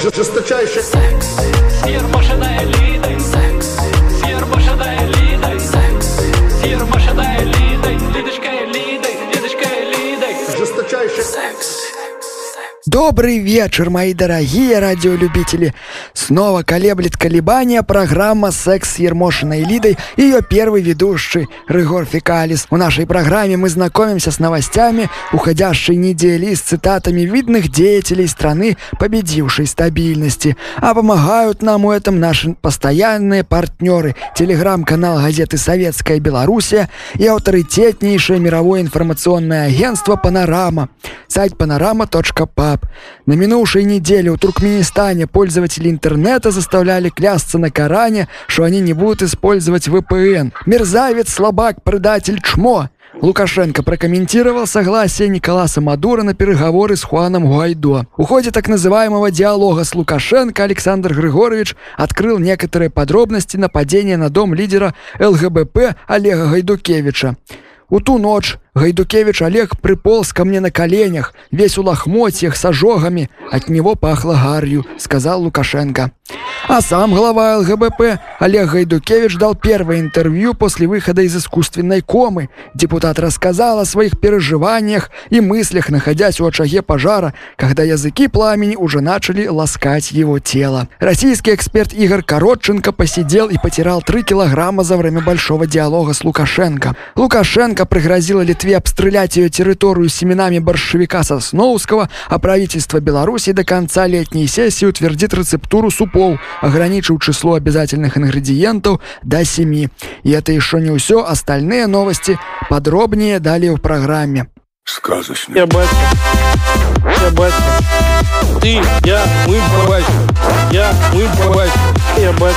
Жесточайший секс. Машина элитой. Добрый вечер, мои дорогие радиолюбители! Снова колеблет колебания программа «Секс с Ермошиной Лидой» и ее первый ведущий Рыгор Фекалис. В нашей программе мы знакомимся с новостями уходящей недели с цитатами видных деятелей страны, победившей стабильности. А помогают нам в этом наши постоянные партнеры телеграм-канал газеты «Советская Белоруссия» и авторитетнейшее мировое информационное агентство «Панорама». Сайт panorama.pub. На минувшей неделе у Туркменистане пользователи интернета заставляли клясться на Коране, что они не будут использовать VPN. Мерзавец, слабак, предатель, чмо. Лукашенко прокомментировал согласие Николаса Мадура на переговоры с Хуаном Гуайдо. В ходе так называемого диалога с Лукашенко Александр Григорьевич открыл некоторые подробности нападения на дом лидера ЛГБП Олега Гайдукевича. У ту ночь Гайдукевич Олег приполз ко мне на коленях, весь у лохмотьях с ожогами. От него пахло гарью, сказал Лукашенко. А сам глава ЛГБП Олег Гайдукевич дал первое интервью после выхода из искусственной комы. Депутат рассказал о своих переживаниях и мыслях, находясь у очаге пожара, когда языки пламени уже начали ласкать его тело. Российский эксперт Игорь Коротченко посидел и потирал 3 килограмма за время большого диалога с Лукашенко. Лукашенко пригрозила Литве обстрелять ее территорию семенами борщевика Сосноуского, а правительство Беларуси до конца летней сессии утвердит рецептуру супов, ограничив число обязательных ингредиентов до 7. И это еще не все, остальные новости подробнее далее в программе. Сказочно. Я батя. Я батя. Ты, я, мы по батя. Я, мы по батя. Я батя.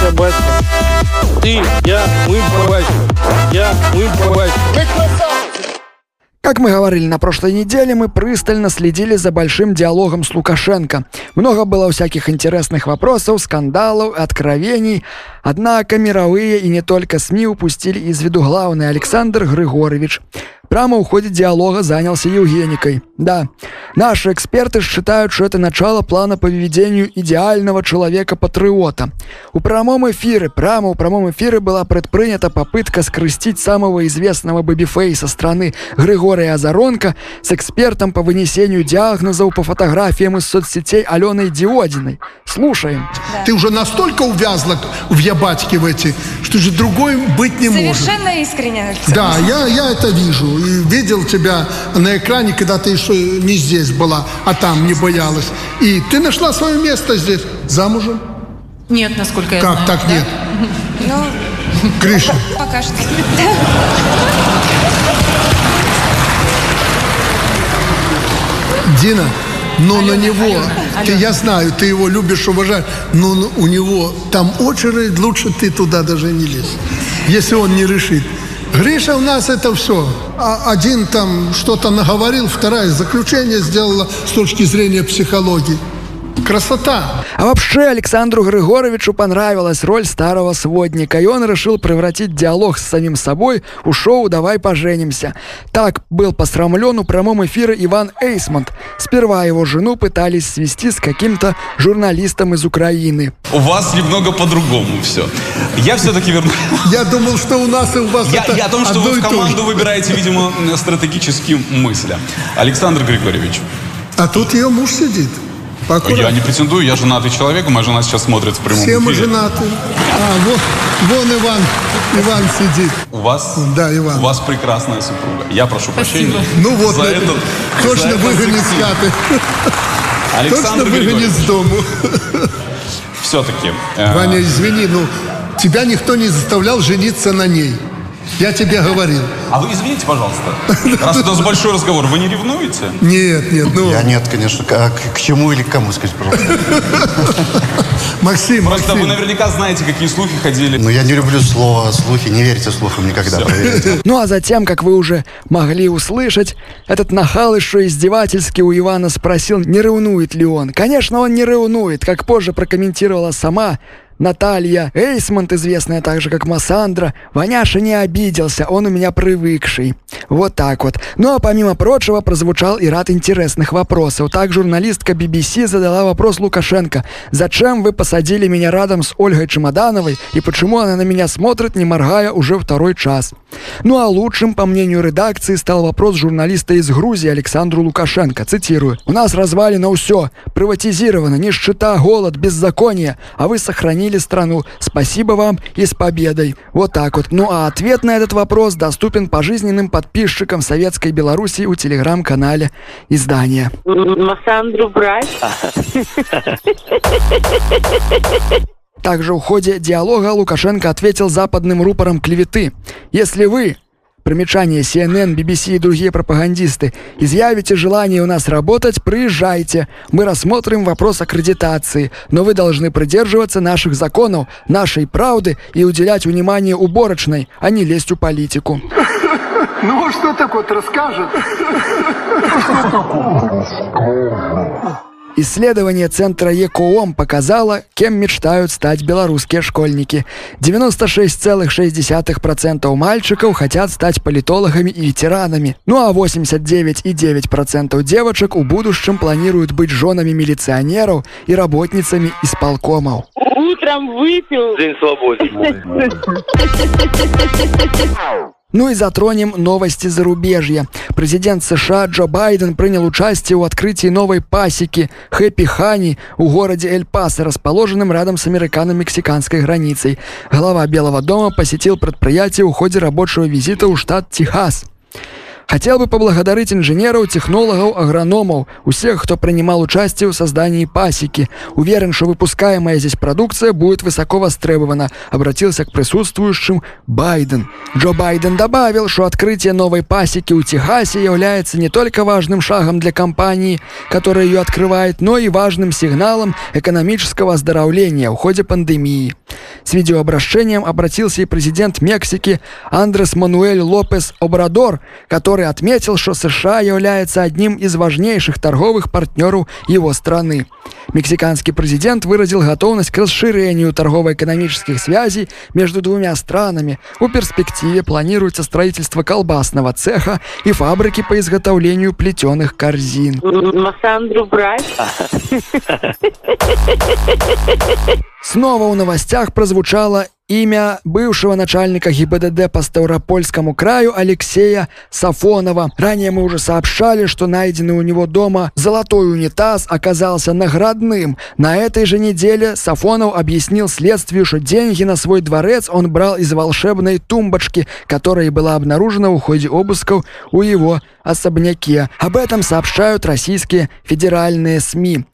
Я батя. Ты, я, мы по батя. Я, мы по батя. Как мы говорили на прошлой неделе, мы пристально следили за большим диалогом с Лукашенко. Много было всяких интересных вопросов, скандалов, откровений. Однако мировые и не только СМИ упустили из виду главный Александр Григорович. Прямо в ходе диалога занялся Евгеникой. Да, наши эксперты считают, что это начало плана по введению идеального человека-патриота. У прямом эфире, прямо у прямом эфире была предпринята попытка скрестить самого известного бэбифейса страны Григория Азаронка с экспертом по вынесению диагнозов по фотографиям из соцсетей Аленой Диодиной. Слушаем. Ты уже настолько увязла в ябатьке в эти, что же другой быть не может. Совершенно искренне. Александр. Да, я, я это вижу. И видел тебя на экране, когда ты еще не здесь была, а там не боялась. И ты нашла свое место здесь. Замужем? Нет, насколько я Как знаю. так да? нет? Ну, Гриша, пока что. Дина, но на него, Алена, ты, Алена. я знаю, ты его любишь, уважаешь, но ну, у него там очередь, лучше ты туда даже не лезь, если он не решит. Гриша у нас это все. А один там что-то наговорил, вторая заключение сделала с точки зрения психологии. Красота. А вообще Александру Григоровичу понравилась роль старого сводника, и он решил превратить диалог с самим собой у шоу «Давай поженимся». Так был посрамлен у прямом эфире Иван Эйсмонт. Сперва его жену пытались свести с каким-то журналистом из Украины. У вас немного по-другому все. Я все-таки верну. Я думал, что у нас и у вас Я, это я о том, что вы в команду выбираете, видимо, стратегическим мысля. Александр Григорьевич, А тут ее муж сидит. Поаккуратнее. я не претендую, я женатый человек, моя жена сейчас смотрит в прямом Все мы эфире. женаты. А, вот, вон Иван, Иван сидит. У вас, Да, Иван. у вас прекрасная супруга. Я прошу прощения. Ну вот, за на- этот, точно за выгонит с хаты. Александр Точно выгонит с дому. все-таки. э, Ваня, извини, ну, тебя никто не заставлял жениться на ней. Я тебе говорил. А вы извините, пожалуйста, раз у нас большой разговор, вы не ревнуете? Нет, нет, ну, Я нет, конечно. К, к чему или к кому, скажите, пожалуйста? Максим, Просто вы Максим. наверняка знаете, какие слухи ходили. Но я не люблю слово слухи, не верьте слухам никогда. Ну а затем, как вы уже могли услышать, этот нахал еще издевательски у Ивана спросил, не ревнует ли он. Конечно, он не ревнует, как позже прокомментировала сама Наталья Эйсмонт, известная также как Массандра. Ваняша не обиделся, он у меня привыкший. Вот так вот. Ну а помимо прочего, прозвучал и ряд интересных вопросов. Так журналистка BBC задала вопрос Лукашенко. «Зачем вы посадили меня рядом с Ольгой Чемодановой и почему она на меня смотрит, не моргая уже второй час?» Ну а лучшим, по мнению редакции, стал вопрос журналиста из Грузии Александру Лукашенко. Цитирую. «У нас развалено все. Приватизировано, нищета, голод, беззаконие. А вы сохранили страну. Спасибо вам и с победой». Вот так вот. Ну а ответ на этот вопрос доступен пожизненным подписчикам Советской Беларуси у телеграм-канале издания. Массандру брать? Также в ходе диалога Лукашенко ответил западным рупором клеветы. Если вы, примечание CNN, BBC и другие пропагандисты, изъявите желание у нас работать, приезжайте. Мы рассмотрим вопрос аккредитации, но вы должны придерживаться наших законов, нашей правды и уделять внимание уборочной, а не лезть в политику. Ну, что такое расскажет? Исследование центра ЕКООМ показало, кем мечтают стать белорусские школьники. 96,6% мальчиков хотят стать политологами и ветеранами. Ну а 89,9% девочек у будущем планируют быть женами милиционеров и работницами исполкомов. Утром выпил. День свободы. Ну и затронем новости зарубежья. Президент США Джо Байден принял участие в открытии новой пасеки Хэппи Хани у городе Эль-Пасо, расположенном рядом с американо-мексиканской границей. Глава Белого дома посетил предприятие в ходе рабочего визита в штат Техас. Хотел бы поблагодарить инженеров, технологов, агрономов, всех, кто принимал участие в создании пасеки. Уверен, что выпускаемая здесь продукция будет высоко востребована, обратился к присутствующим Байден. Джо Байден добавил, что открытие новой пасеки у Техасе является не только важным шагом для компании, которая ее открывает, но и важным сигналом экономического оздоровления в ходе пандемии. С видеообращением обратился и президент Мексики Андрес Мануэль Лопес Обрадор, который отметил, что США является одним из важнейших торговых партнеров его страны. Мексиканский президент выразил готовность к расширению торгово-экономических связей между двумя странами. В перспективе планируется строительство колбасного цеха и фабрики по изготовлению плетеных корзин. Массандру брать? Снова в новостях прозвучало имя бывшего начальника ГИБДД по Ставропольскому краю Алексея Сафонова. Ранее мы уже сообщали, что найденный у него дома золотой унитаз оказался наградным. На этой же неделе Сафонов объяснил следствию, что деньги на свой дворец он брал из волшебной тумбочки, которая была обнаружена в ходе обысков у его особняке. Об этом сообщают российские федеральные СМИ.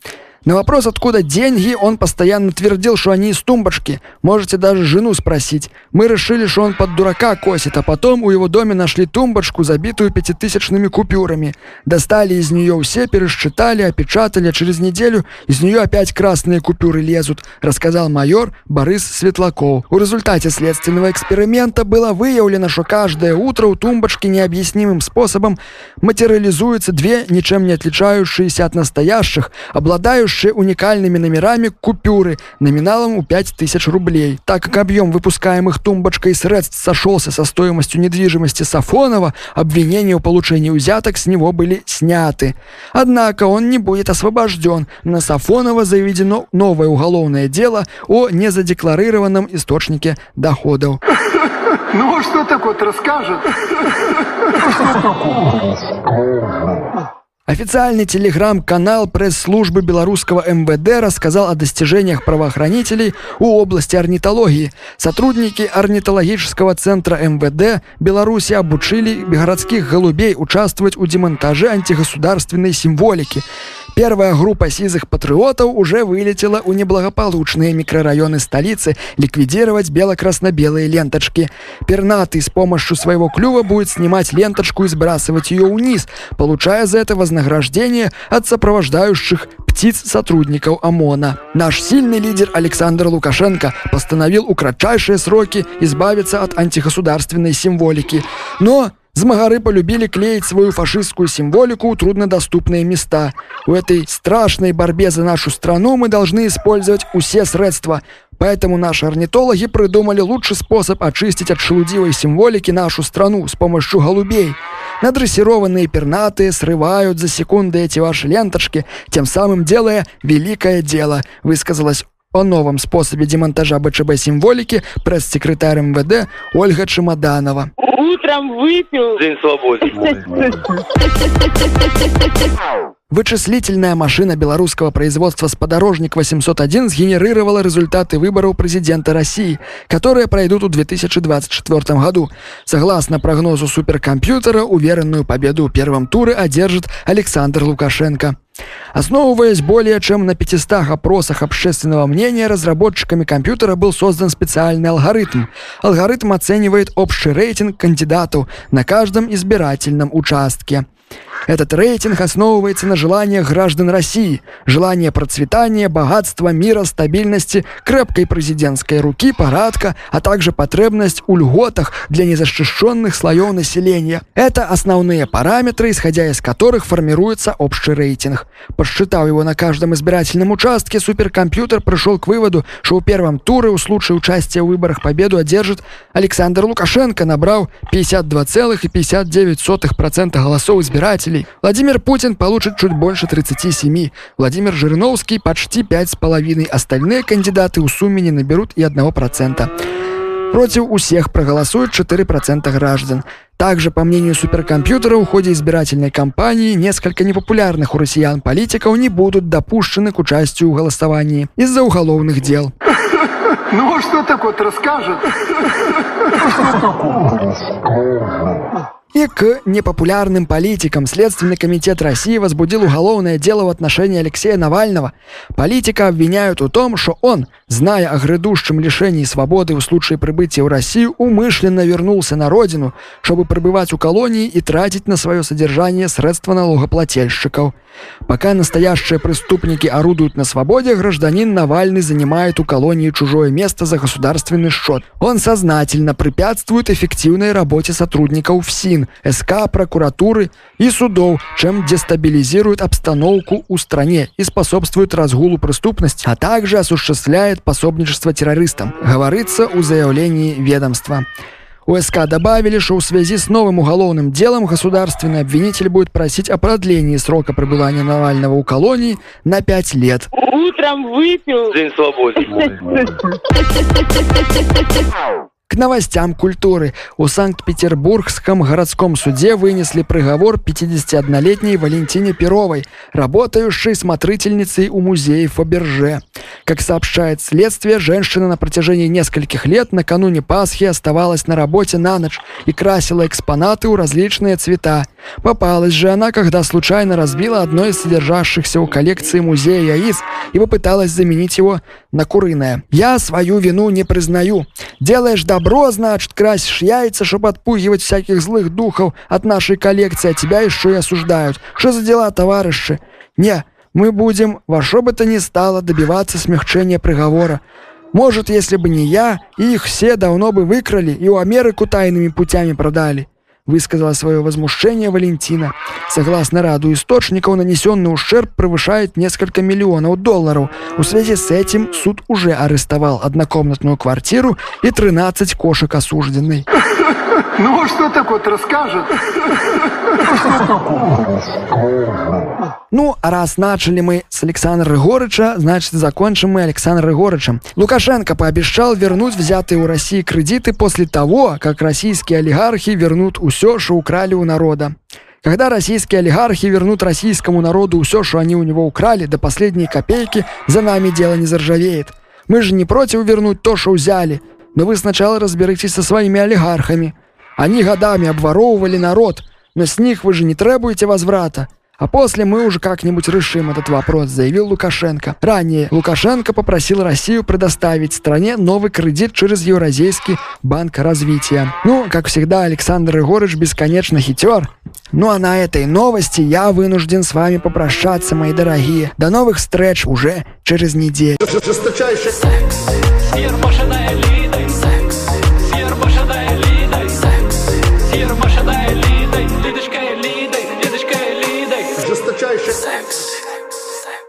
На вопрос, откуда деньги, он постоянно твердил, что они из тумбочки. Можете даже жену спросить. Мы решили, что он под дурака косит, а потом у его доме нашли тумбочку, забитую пятитысячными купюрами. Достали из нее все, пересчитали, опечатали, а через неделю из нее опять красные купюры лезут, рассказал майор Борис Светлаков. В результате следственного эксперимента было выявлено, что каждое утро у тумбочки необъяснимым способом материализуются две ничем не отличающиеся от настоящих, обладающие уникальными номерами купюры номиналом у 5000 рублей. Так как объем выпускаемых тумбочкой средств сошелся со стоимостью недвижимости Сафонова, обвинения в получении взяток с него были сняты. Однако он не будет освобожден. На Сафонова заведено новое уголовное дело о незадекларированном источнике доходов. Ну, что такое расскажет? Официальный телеграм-канал пресс-службы белорусского МВД рассказал о достижениях правоохранителей у области орнитологии. Сотрудники орнитологического центра МВД Беларуси обучили городских голубей участвовать у демонтаже антигосударственной символики. Первая группа сизых патриотов уже вылетела у неблагополучные микрорайоны столицы ликвидировать бело-красно-белые ленточки. Пернатый с помощью своего клюва будет снимать ленточку и сбрасывать ее вниз, получая за это вознаграждение от сопровождающих птиц сотрудников ОМОНа. Наш сильный лидер Александр Лукашенко постановил у кратчайшие сроки избавиться от антигосударственной символики. Но Змагары полюбили клеить свою фашистскую символику у труднодоступные места. У этой страшной борьбе за нашу страну мы должны использовать все средства. Поэтому наши орнитологи придумали лучший способ очистить от шелудивой символики нашу страну с помощью голубей. Надрессированные пернатые срывают за секунды эти ваши ленточки, тем самым делая великое дело, высказалась о новом способе демонтажа БЧБ символики пресс-секретарь МВД Ольга Чемоданова. Утром выпил. День свободы. Вычислительная машина белорусского производства «Сподорожник 801» сгенерировала результаты выборов президента России, которые пройдут в 2024 году. Согласно прогнозу суперкомпьютера, уверенную победу в первом туре одержит Александр Лукашенко. Основываясь более чем на 500 опросах общественного мнения, разработчиками компьютера был создан специальный алгоритм. Алгоритм оценивает общий рейтинг кандидату на каждом избирательном участке. Этот рейтинг основывается на желаниях граждан России, желание процветания, богатства, мира, стабильности, крепкой президентской руки, парадка, а также потребность у льготах для незащищенных слоев населения. Это основные параметры, исходя из которых формируется общий рейтинг. Посчитав его на каждом избирательном участке, суперкомпьютер пришел к выводу, что у первом туре у случая участия в выборах победу одержит Александр Лукашенко, набрав 52,59% голосов избирателей. Владимир Путин получит чуть больше 37, Владимир Жириновский почти 5,5, остальные кандидаты у сумме не наберут и 1%. Против у всех проголосуют 4% граждан. Также, по мнению суперкомпьютера, в ходе избирательной кампании несколько непопулярных у россиян политиков не будут допущены к участию в голосовании из-за уголовных дел. Ну, а что так вот расскажет? И к непопулярным политикам Следственный комитет России возбудил уголовное дело в отношении Алексея Навального. Политика обвиняют в том, что он, зная о грядущем лишении свободы в случае прибытия в Россию, умышленно вернулся на родину, чтобы пребывать у колонии и тратить на свое содержание средства налогоплательщиков. Пока настоящие преступники орудуют на свободе, гражданин Навальный занимает у колонии чужое место за государственный счет. Он сознательно препятствует эффективной работе сотрудников ФСИН, СК, прокуратуры и судов, чем дестабилизирует обстановку у стране и способствует разгулу преступности, а также осуществляет пособничество террористам, говорится у заявлении ведомства. УСК добавили, что в связи с новым уголовным делом государственный обвинитель будет просить о продлении срока пребывания Навального у колонии на 5 лет. Утром выпил. День свободы. К новостям культуры. У Санкт-Петербургском городском суде вынесли приговор 51-летней Валентине Перовой, работающей смотрительницей у музея Фаберже. Как сообщает следствие, женщина на протяжении нескольких лет накануне Пасхи оставалась на работе на ночь и красила экспонаты у различные цвета. Попалась же она, когда случайно разбила одно из содержащихся у коллекции музея яиц и попыталась заменить его на куриное. «Я свою вину не признаю. Делаешь добро, значит, красишь яйца, чтобы отпугивать всяких злых духов от нашей коллекции, а тебя еще и осуждают. Что за дела, товарищи? Не, мы будем во что бы то ни стало добиваться смягчения приговора. Может, если бы не я, их все давно бы выкрали и у Америку тайными путями продали высказала свое возмущение Валентина. Согласно раду источников, нанесенный ущерб превышает несколько миллионов долларов. В связи с этим суд уже арестовал однокомнатную квартиру и 13 кошек осужденной. Ну, а что так вот расскажет? Ну, раз начали мы с Александра Егорыча, значит, закончим мы Александром Егорычем. Лукашенко пообещал вернуть взятые у России кредиты после того, как российские олигархи вернут все, что украли у народа. Когда российские олигархи вернут российскому народу все, что они у него украли, до последней копейки, за нами дело не заржавеет. Мы же не против вернуть то, что взяли, но вы сначала разберитесь со своими олигархами. Они годами обворовывали народ, но с них вы же не требуете возврата. А после мы уже как-нибудь решим этот вопрос, заявил Лукашенко. Ранее Лукашенко попросил Россию предоставить стране новый кредит через Евразийский банк развития. Ну, как всегда, Александр Егорыч бесконечно хитер. Ну а на этой новости я вынужден с вами попрощаться, мои дорогие. До новых встреч уже через неделю.